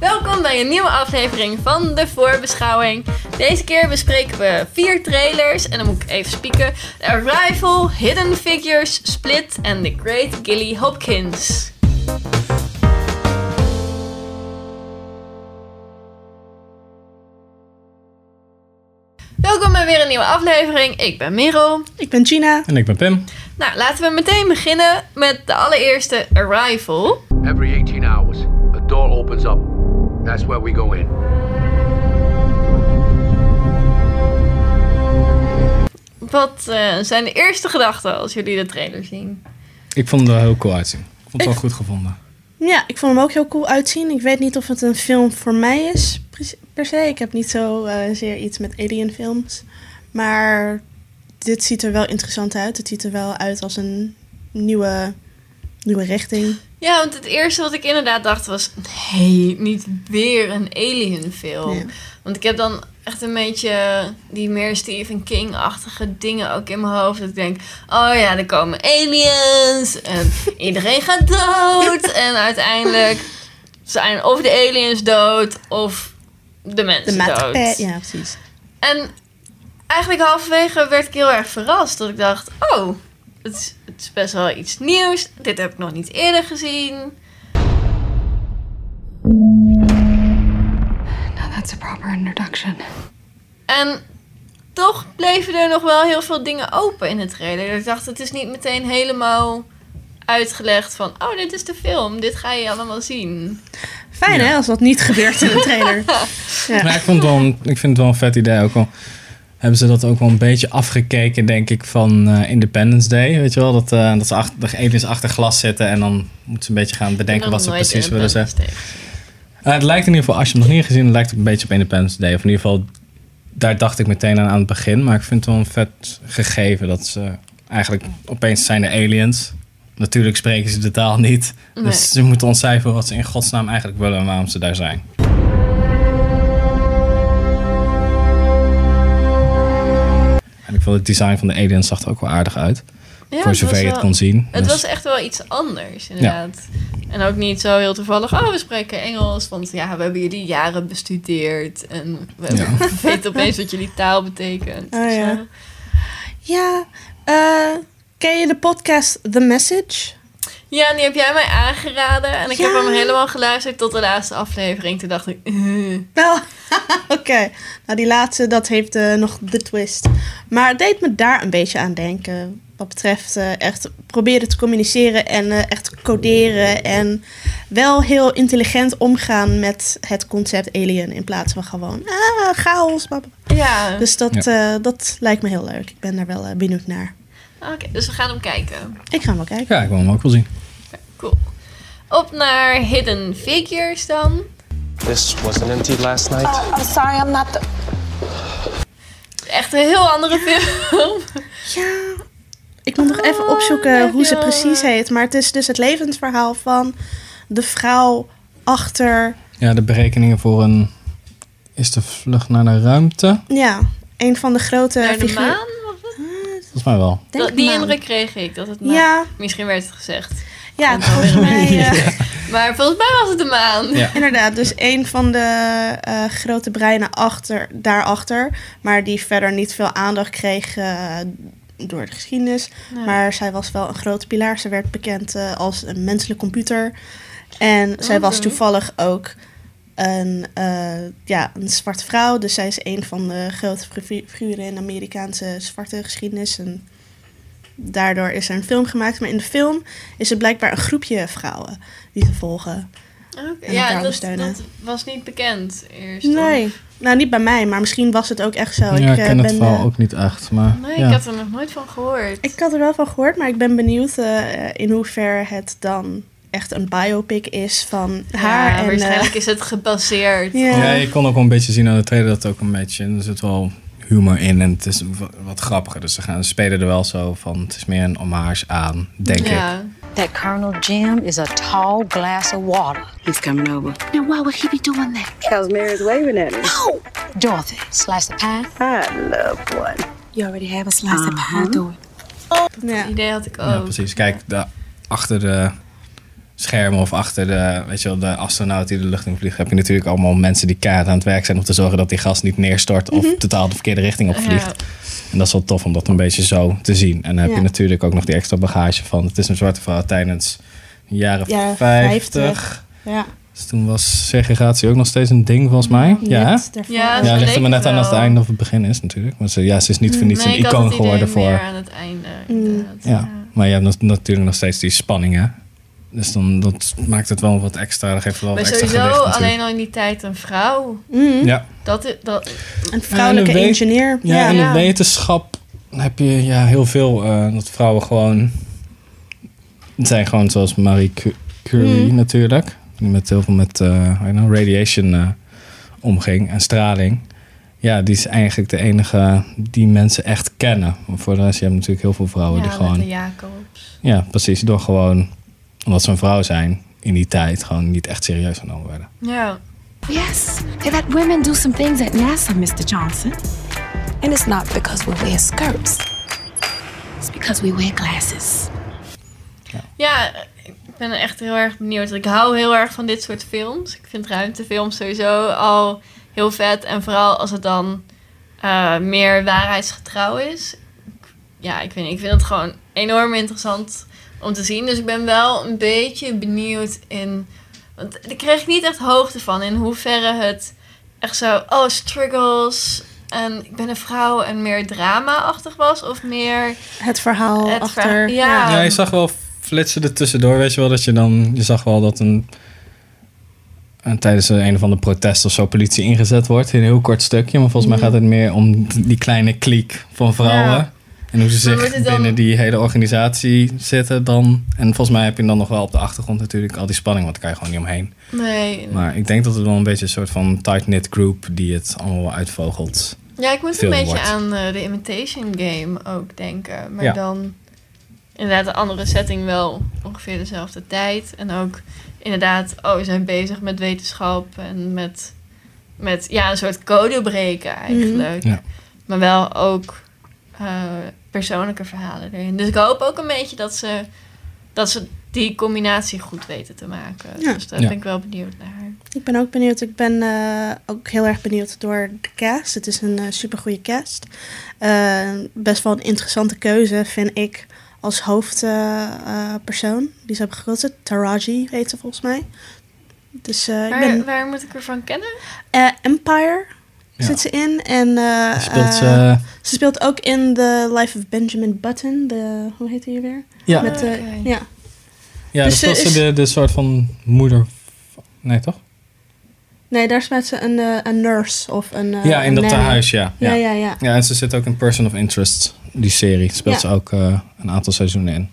Welkom bij een nieuwe aflevering van de voorbeschouwing. Deze keer bespreken we vier trailers en dan moet ik even spieken. The Arrival, Hidden Figures, Split en The Great Gilly Hopkins. Welkom bij weer een nieuwe aflevering. Ik ben Merel. Ik ben Gina. En ik ben Pim. Nou, laten we meteen beginnen met de allereerste Arrival. Every 18 hours, a door opens up. That's where we go in. Wat eh, zijn de eerste gedachten als jullie de trailer zien? Ik vond het er wel heel cool uitzien. Ik vond het Ik- wel goed gevonden. Ja, ik vond hem ook heel cool uitzien. Ik weet niet of het een film voor mij is, per se. Ik heb niet zo eh, zeer iets met alien films. Maar dit ziet er wel interessant uit. Het ziet er wel uit als een nieuwe, nieuwe richting. Ja, want het eerste wat ik inderdaad dacht was... Nee, niet weer een alien film. Want ik heb dan echt een beetje die meer Stephen King-achtige dingen ook in mijn hoofd. Dat ik denk, oh ja, er komen aliens en iedereen gaat dood. en uiteindelijk zijn of de aliens dood of de De mensen maatschappij. dood. Ja, precies. En eigenlijk halverwege werd ik heel erg verrast. Dat ik dacht, oh, het is, het is best wel iets nieuws. Dit heb ik nog niet eerder gezien. Now that's a proper introduction. En toch bleven er nog wel heel veel dingen open in de trailer. Ik dacht, het is niet meteen helemaal uitgelegd van... Oh, dit is de film. Dit ga je allemaal zien. Fijn hè, als dat niet gebeurt in een trailer. Ja. Maar ik, vond wel ik vind het wel een vet idee. Ook al hebben ze dat ook wel een beetje afgekeken, denk ik, van eh, Independence Day. Weet je wel? Dat, eh, dat ze achter, aliens achter glas zitten en dan moeten ze een beetje gaan bedenken wat ze precies willen zeggen. Eh, het lijkt in ieder geval, als je hem nog niet hebt gezien, het lijkt ook een beetje op Independence Day. Of in ieder geval, daar dacht ik meteen aan aan het begin. Maar ik vind het wel een vet gegeven dat ze eigenlijk opeens zijn de aliens. Natuurlijk spreken ze de taal niet. Nee. Dus ze moeten ontcijferen wat ze in godsnaam eigenlijk willen en waarom ze daar zijn. En ik vond het design van de aliens zag er ook wel aardig uit. Ja, voor zover je het wel- kon zien. Het Dus- was echt wel iets anders, inderdaad. En ook niet zo heel toevallig. Oh, we spreken Engels. Want ja, we hebben jullie jaren bestudeerd. En we Ja. weten opeens wat jullie taal betekent. Oh, ja. Ja, eh, ken je de podcast The Message? Ja, en die heb jij mij aangeraden. En ik heb hem helemaal geluisterd tot de laatste aflevering. Toen dacht ik... eh. Wel, oké. Nou, die laatste, dat heeft eh, nog de twist. Maar het deed me daar een beetje aan denken. Wat betreft eh, echt proberen te communiceren en eh, echt coderen. En wel heel intelligent omgaan met het concept alien. In plaats van gewoon, ah, chaos. Ja, Dus dat, eh, dat lijkt me heel leuk. Ik ben daar wel benieuwd naar. oké. dus we gaan hem kijken. Ik ga hem wel kijken. Ja, ik wil hem ook wel zien. Cool. Op naar Hidden Figures dan. This wasn't emptied last night. I'm sorry, I'm not the. Echt een heel andere film. Ja, ik moet nog even Oh, opzoeken hoe ze precies heet. Maar het is dus het levensverhaal van de vrouw achter Ja, de berekeningen voor een... Is de vlucht naar de ruimte? Ja, een van de grote Naar de figuur- maan? was het? Volgens mij wel. Dat- die indruk kreeg ik. Dat het Ja, Misschien werd het gezegd. Ja volgens een mij. eh, Maar volgens mij was het de maan. Ja. inderdaad, dus een van de eh, grote breinen achter, daarachter. Maar die verder niet veel aandacht kreeg eh, door de geschiedenis. Maar zij was wel een grote pilaar. Ze werd bekend eh, als een menselijk computer. En zij was Oké. toevallig ook een, eh, ja, een zwarte vrouw. Dus zij is een van de grote figu- figuren in de Amerikaanse zwarte geschiedenis. En daardoor is er een film gemaakt. Maar in de film is het blijkbaar een groepje vrouwen die te volgen. Elkaar Ja, dat, was niet bekend eerst. Nee, nou niet bij mij, maar misschien was het ook echt zo. ja, ik eh, ken het ben, verhaal eh, ook niet echt. Maar Nee, ja. ik had er nog nooit van gehoord. Ik had er wel van gehoord, maar ik ben benieuwd eh, in hoeverre het dan echt een biopic is van haar. ja, en, waarschijnlijk is het gebaseerd. Ja. Ja, je kon ook wel een beetje zien aan de trailer dat het ook een beetje... Er zit wel humor in en het is wa- wat grappiger. Dus ze gaan ze spelen er wel zo van... Het is meer een hommage aan, denk ik. Ja. That Colonel Jim is a tall glass of water. He's coming over. Now, why would he be doing that? Because Mary's waving at. No! Dorothy, slice of pie. I love one. You already have a slice of pie, do it. Ja. Dat idee had ik ook. Ja, precies. Kijk, daar achter de schermen of achter de, weet je wel, de astronaut die de lucht in vliegt, heb je natuurlijk allemaal mensen die kaart aan het werk zijn om te zorgen dat die gas niet neerstort of totaal de verkeerde richting op vliegt. Ja. En dat is wel tof om dat een beetje zo te zien. En dan heb Ja. je natuurlijk ook nog die extra bagage van. Het is een zwarte vrouw tijdens de jaren Jaren 50. 50. Ja. Dus toen was segregatie ook nog steeds een ding volgens mij. Net daarvoor. Ja, ja, ligt er maar net aan als het einde of het begin is natuurlijk. Maar ze, ja, ze is niet voor niets Nee, een icoon geworden voor... meer aan het einde. Mm. inderdaad. Ja, maar je hebt nog- natuurlijk nog steeds die spanning, hè? Dus dan dat maakt het wel wat extra. Dat geeft wel Maar wat extra sowieso gewicht alleen al in die tijd een vrouw. Mhm. Ja, Dat, dat, Een vrouwelijke Ja, en ingenieur. ja, Ja, in Ja. de wetenschap heb je ja, heel veel. eh, dat vrouwen gewoon... Het zijn gewoon zoals Marie Cu- Curie Mm. natuurlijk. Die met heel veel met eh, heet nou, radiation eh, omging en straling. Ja, die is eigenlijk de enige die mensen echt kennen. Maar voor de rest, je hebt natuurlijk heel veel vrouwen die ja, gewoon... met de Jacobs. Ja, precies. Door gewoon, omdat ze een vrouw zijn in die tijd, gewoon niet echt serieus genomen werden. Ja. Yes, they let women do some things at NASA, Mr. Johnson. And it's not because we wear skirts. It's because we wear glasses. Ja, ik ben echt heel erg benieuwd. Ik hou heel erg van dit soort films. Ik vind ruimtefilms sowieso al heel vet. En vooral als het dan eh, meer waarheidsgetrouw is. Ja, ik, weet, niet, ik vind het gewoon enorm interessant om te zien. Dus ik ben wel een beetje benieuwd in... Want daar kreeg ik niet echt hoogte van. In hoeverre het echt zo... Oh, struggles... En ik ben een vrouw en meer drama-achtig was. Of meer... Het verhaal Het achter. ja. Ja, je zag wel flitsen er tussendoor, weet je wel, dat je dan, je zag wel dat een, en tijdens een of andere protest of zo politie ingezet wordt in een heel kort stukje. Maar volgens mij gaat het meer om die kleine kliek van vrouwen. Ja. En hoe ze zich dan- binnen die hele organisatie zitten dan. En volgens mij heb je dan nog wel op de achtergrond natuurlijk al die spanning, want daar kan je gewoon niet omheen. Nee. Maar ik denk dat het wel een beetje een soort van tight-knit group die het allemaal wel uitvogelt. Ja, ik moet een beetje wordt. aan eh, de Imitation Game ook denken. Maar Ja. dan inderdaad een andere setting wel ongeveer dezelfde tijd. En ook inderdaad, oh, we zijn bezig met wetenschap en met, met ja, een soort code breken eigenlijk. Ja. Maar wel ook eh, persoonlijke verhalen erin. Dus ik hoop ook een beetje dat ze, dat ze die combinatie goed weten te maken. Ja. Dus daar Ja. ben ik wel benieuwd naar. Ik ben ook benieuwd. Ik ben eh, ook heel erg benieuwd door de cast. Het is een super supergoeie cast. Eh, best wel een interessante keuze, vind ik, als hoofdpersoon. die ze hebben gekozen. Taraji heet ze volgens mij. Dus eh, ik Waar, ben... waar moet ik ervan kennen? eh, Empire Ja. zit ze in. En eh, Speelt ze... eh, ze speelt ook in The Life of Benjamin Button. De, hoe heet die weer? ja, Met, eh, Oké. ja. ja dus ze was ze de, de soort van moeder... Nee, toch? Nee, daar speelt ze een, eh, een nurse of een. eh, ja, in een dat tehuis, ja. Ja, ja, ja. Ja, en ze zit ook in Person of Interest, die serie. Speelt Ja. ze ook eh, een aantal seizoenen in.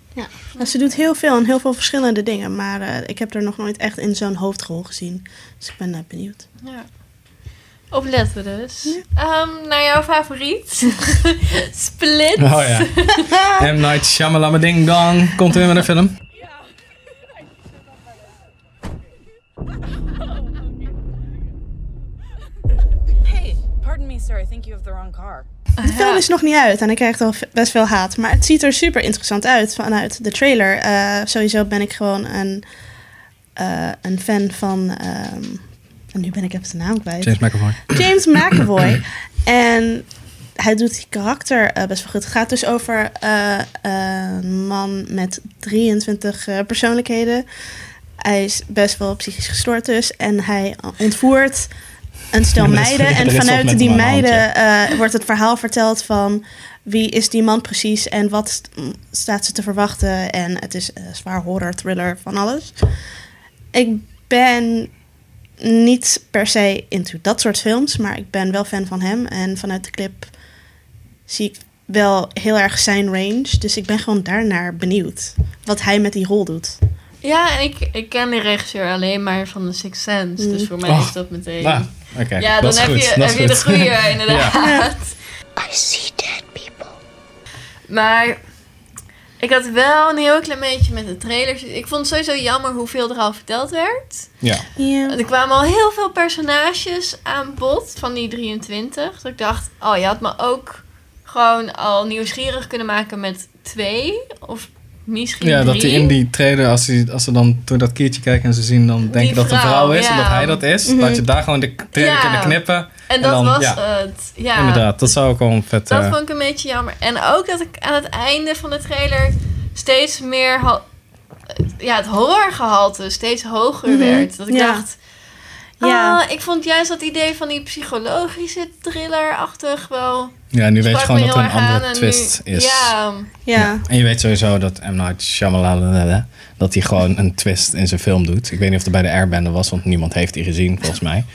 Nou, ze doet heel veel en heel veel verschillende dingen, maar eh, ik heb haar nog nooit echt in zo'n hoofdrol gezien. Dus ik ben eh, benieuwd. Ja. Opletten dus. Ehm, naar jouw favoriet? Split. Oh ja. M. Night Shyamalan Ding Dong. Komt er weer met een film. Hey, pardon me, sir. I think you have the wrong car. De film is nog niet uit en ik krijg al best veel haat, maar het ziet er super interessant uit vanuit de trailer. Eh, sowieso ben ik gewoon een, eh, een fan van. ehm, en nu ben ik even de naam kwijt. James McAvoy. James McAvoy. en hij doet die karakter eh, best wel goed. Het gaat dus over eh, een man met 23 eh, persoonlijkheden. Hij is best wel psychisch gestoord dus. En hij ontvoert een stel meiden. En vanuit die meiden wordt het verhaal verteld van... wie is die man precies en wat st- staat ze te verwachten. En het is een zwaar horror, thriller, van alles. Ik ben niet per se into dat soort films, maar ik ben wel fan van hem. En vanuit de clip zie ik wel heel erg zijn range. Dus ik ben gewoon daarnaar benieuwd wat hij met die rol doet. Ja, en ik, ik ken die regisseur alleen maar van The Sixth Sense. Dus voor mij Oh. is dat meteen... Nou, oké. ja, dan heb, goed, je, dat heb is je de goed. goede inderdaad. I see dead people. Maar ik had wel een heel klein beetje met de trailers. Ik vond het sowieso jammer hoeveel er al verteld werd. Ja. Ja. Er kwamen al heel veel personages aan bod van die 23. Dat ik dacht, oh, je had me ook gewoon al nieuwsgierig kunnen maken met twee. Of misschien Ja, dat hij in die trailer, als, hij, als ze dan door dat kiertje kijken en ze zien, dan denken dat het een vrouw, is ja. en dat hij dat is. Mhm. Dat je daar gewoon de trailer Ja. kunnen knippen. En dat dan, was ja, het. Ja, Inderdaad, dat zou ook wel een vet... Dat eh, vond ik een beetje jammer. En ook dat ik aan het einde van de trailer steeds meer... ha- ja, het horrorgehalte steeds hoger Mhm, werd. Dat ik ja. dacht... Ja. Ah, ik vond juist dat idee van die psychologische thriller-achtig wel... ja, nu weet je gewoon dat er een andere twist nu- is. Ja, Ja. En je weet sowieso dat M. Night Shyamalan, dat hij gewoon een twist in zijn film doet. Ik weet niet of het bij de Airbender was, want niemand heeft die gezien, volgens mij.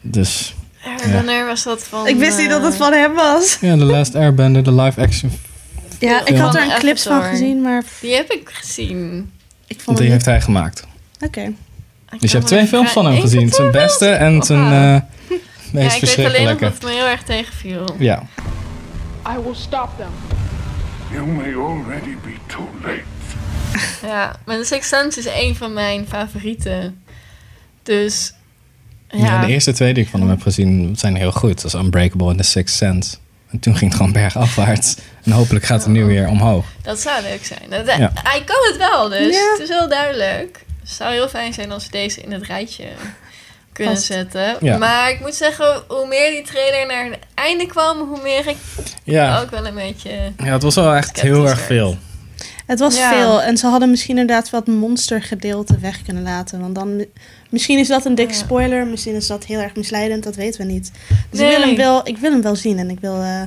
Dus wanneer was dat van... Ik wist niet dat het eh, van hem was. ja, The Last Airbender, de live action. Ja, ik had er een clips van gezien, maar Die heb ik gezien. ik vond Die het heeft hij gemaakt. Oké. Dus je hebt twee films van hem Ik gezien. Zijn beste en zijn eh Ja, meest ik weet alleen nog verschrikkelijke. dat het me heel erg tegenviel. Ja. I will stop them. You may already be too late. Ja, maar The Sixth Sense is een van mijn favorieten. Dus... Ja, Ja. de eerste twee die ik van hem heb gezien zijn heel goed. Dat is Unbreakable en The Sixth Sense. En toen ging het gewoon bergafwaarts. En hopelijk gaat het nu weer omhoog. dat zou leuk zijn. Dat, Ja. Hij kan het wel, dus Ja. het is heel duidelijk. Het zou heel fijn zijn als we deze in het rijtje kunnen Past. zetten. Ja. Maar ik moet zeggen, hoe meer die trailer naar het einde kwam, hoe meer ik Ja, ook wel een beetje... ja het was wel echt heel erg veel. Het was Ja. veel. En ze hadden misschien inderdaad wat monstergedeelte weg kunnen laten. Want dan... Misschien is dat een dikke spoiler. Misschien is dat heel erg misleidend. Dat weten we niet. Dus ik, wil hem wel, ik wil hem wel zien. En ik wil, eh,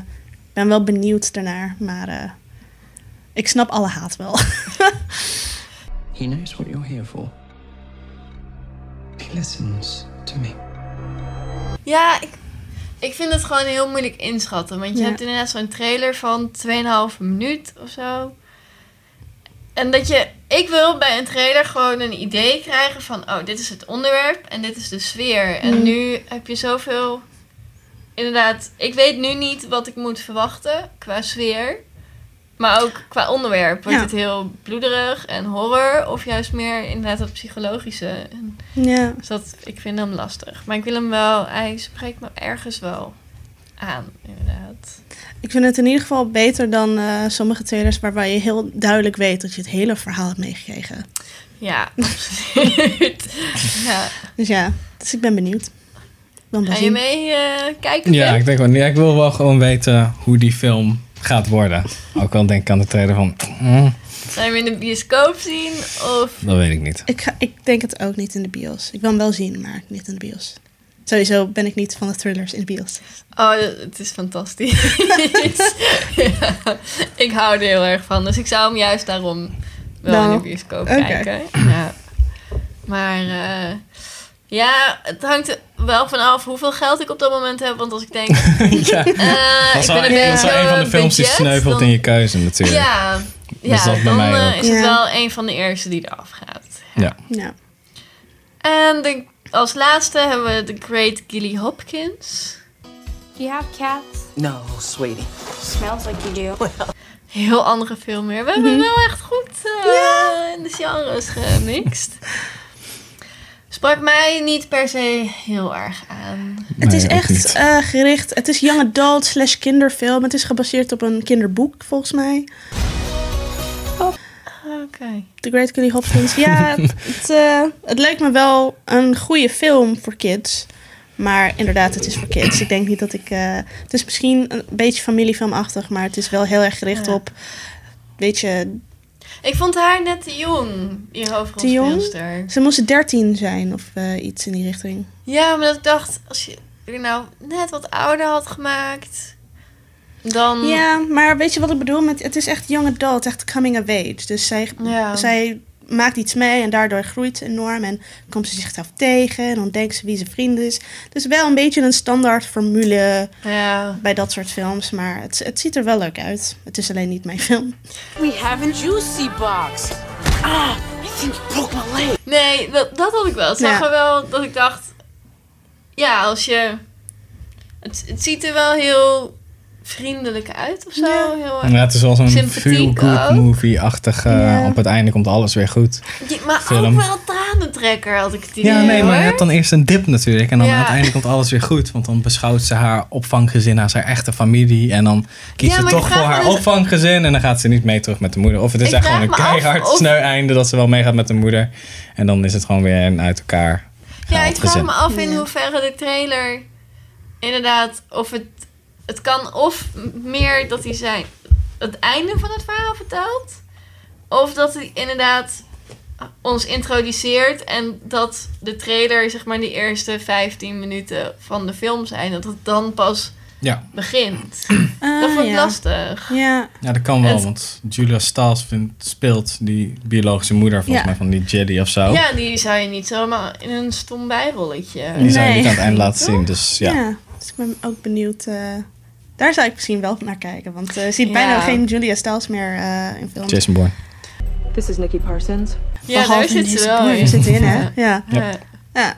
ben wel benieuwd daarnaar. Maar eh, ik snap alle haat wel. He knows what you're here for. He listens to me. Ja, ik, ik vind het gewoon heel moeilijk inschatten. Want je Ja. hebt inderdaad zo'n trailer van 2,5 minuut of zo. En dat je... Ik wil bij een trailer gewoon een idee krijgen van... Oh, dit is het onderwerp en dit is de sfeer. En Mm. nu heb je zoveel... Inderdaad, ik weet nu niet wat ik moet verwachten qua sfeer. Maar ook qua onderwerp. Wordt Ja. het heel bloederig en horror? Of juist meer inderdaad dat psychologische? En ja. dus dat, ik vind hem lastig. Maar ik wil hem wel, hij spreekt me ergens wel aan, inderdaad. Ik vind het in ieder geval beter dan eh, sommige trailers waarbij je heel duidelijk weet dat je het hele verhaal hebt meegekregen. Ja, absoluut. ja. Dus ja, dus ik ben benieuwd. Dan Ga je mee eh, kijken? Ja, ik denk wel. Ja, ik wil wel gewoon weten hoe die film gaat worden. Ook al denk ik aan de trailer van... mm, Ga je hem in de bioscoop zien? Of... dat weet ik niet. Ik, ga, ik denk het ook niet in de bios. Ik wil hem wel zien, maar niet in de bios. Sowieso ben ik niet van de thrillers in de bios. Oh, het is fantastisch. ja, ik hou er heel erg van. Dus ik zou hem juist daarom wel Nou, in de bioscoop oké. kijken. Ja. Maar eh, ja, het hangt er wel vanaf hoeveel geld ik op dat moment heb. Want als ik denk, ja, eh, dat ik is ben wel, een dat is beetje wel een van de films die sneuvelt dan- in je keuze natuurlijk. Ja, Dus ja dat bij dan mij eh, ook. is het Ja. wel een van de eerste die eraf gaat. Ja. Ja. En de, als laatste hebben we The Great Gilly Hopkins. Do you have cats? No, sweetie. Smells like you do. Heel andere film weer. We hebben wel echt goed eh, in de genres gemixt. Sprak mij niet per se heel erg aan. Het is echt eh, gericht. Het is young adult slash kinderfilm. Het is gebaseerd op een kinderboek, volgens mij. Oké. The Great Gilly Hopkins. Ja, het, eh, het lijkt me wel een goede film voor kids. Maar inderdaad, het is voor kids. Ik denk niet dat ik... eh, het is misschien een beetje familiefilmachtig, maar het is wel heel erg gericht Ja. op... Weet je, Ik vond haar net te jong, die Te hoofdrolspeelster. ze moest 13 zijn of eh, iets in die richting. Ja, maar dat ik dacht, als je er nou net wat ouder had gemaakt, dan... Ja, maar weet je wat ik bedoel? Met, het is echt young adult, echt coming of age. Dus zij, Ja. zij maakt iets mee en daardoor groeit ze enorm. En komt ze zichzelf tegen en ontdekt ze wie ze vriend is. Dus wel een beetje een standaard formule Ja. bij dat soort films. Maar het, het ziet er wel leuk uit. Het is alleen niet mijn film. We have a juicy box. Ah, I think you broke my leg. Nee, dat, dat had ik wel. Het zag Ja. er wel dat ik dacht... Ja, als je... Het, het ziet er wel heel vriendelijk uit of zo. Ja. Heel, Ja, het is wel zo'n feel-good movie-achtig. Ja. Op het einde komt alles weer goed. Ja, maar film. ook wel tranentrekker, had ik het idee. Ja, nee, maar je hebt dan eerst een dip natuurlijk. En dan Ja. uiteindelijk komt alles weer goed. Want dan beschouwt ze haar opvanggezin als haar echte familie. En dan kiest Ja, ze toch voor haar dus- opvanggezin. En dan gaat ze niet mee terug met de moeder. Of het is Ik echt gewoon een keihard of- sneu einde dat ze wel meegaat met de moeder. En dan is het gewoon weer een uit elkaar Ja, ik vraag me af in hoeverre de trailer inderdaad of het het kan of meer dat hij zijn het einde van het verhaal vertelt, of dat hij inderdaad ons introduceert en dat de trailer zeg maar de eerste 15 minuten van de film zijn, dat het dan pas Ja. begint. Ah, dat wordt ja. lastig. Ja. Ja, dat kan wel, want Julia Stiles vindt, speelt die biologische moeder volgens Ja. mij van die Jedi of zo. Ja, die zou je niet zomaar in een stom bijrolletje. Die zou je Nee. niet aan het eind laten zien, dus ja. Ja, dus ik ben ook benieuwd. eh, daar zou ik misschien wel naar kijken. Want eh, je ziet Ja. bijna geen Julia Stiles meer eh, in films. Jason Bourne. This is Nikki Parsons. Ja, daar zit ze wel in. zit in, hè? Ja. Ja. Ja. Ja.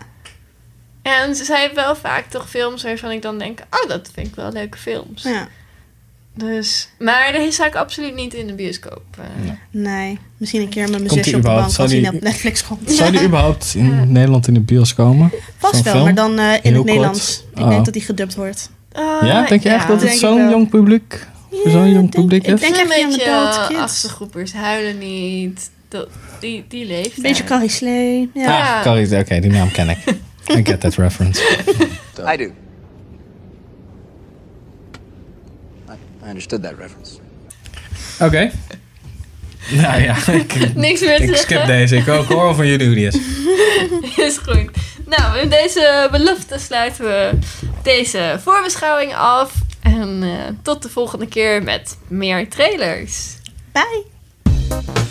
En zij heeft wel vaak toch films waarvan ik dan denk, oh, dat vind ik wel leuke films. Ja. Dus, maar deze zou ik absoluut niet in de bioscoop. eh. Nee, misschien een keer met mijn Komt zusje op de bank als zou hij die- naar Netflix komt. Zou die überhaupt in Nederland in de bios komen? Vast Zo'n wel, film? maar dan eh, in Heel het kort? Nederlands. Ik Oh. denk dat die gedubt wordt. Ja, denk je echt dat het ik zo'n jong publiek, voor zo'n jong publiek ik is? denk een beetje achtergroepers huilen niet. Dat, die, die leeft. Een beetje Carrie Slee. Ja. Ah, Carrie, oké, die naam ken ik. I get that reference. I do. I, I understood that reference. Oké. Nou ja, ik, Niks meer te ik skip zeggen. deze. Ik hoor hoor van jullie hoe die is. is goed. Nou, met deze belofte sluiten we deze voorbeschouwing af. En eh, tot de volgende keer met meer trailers. Bye!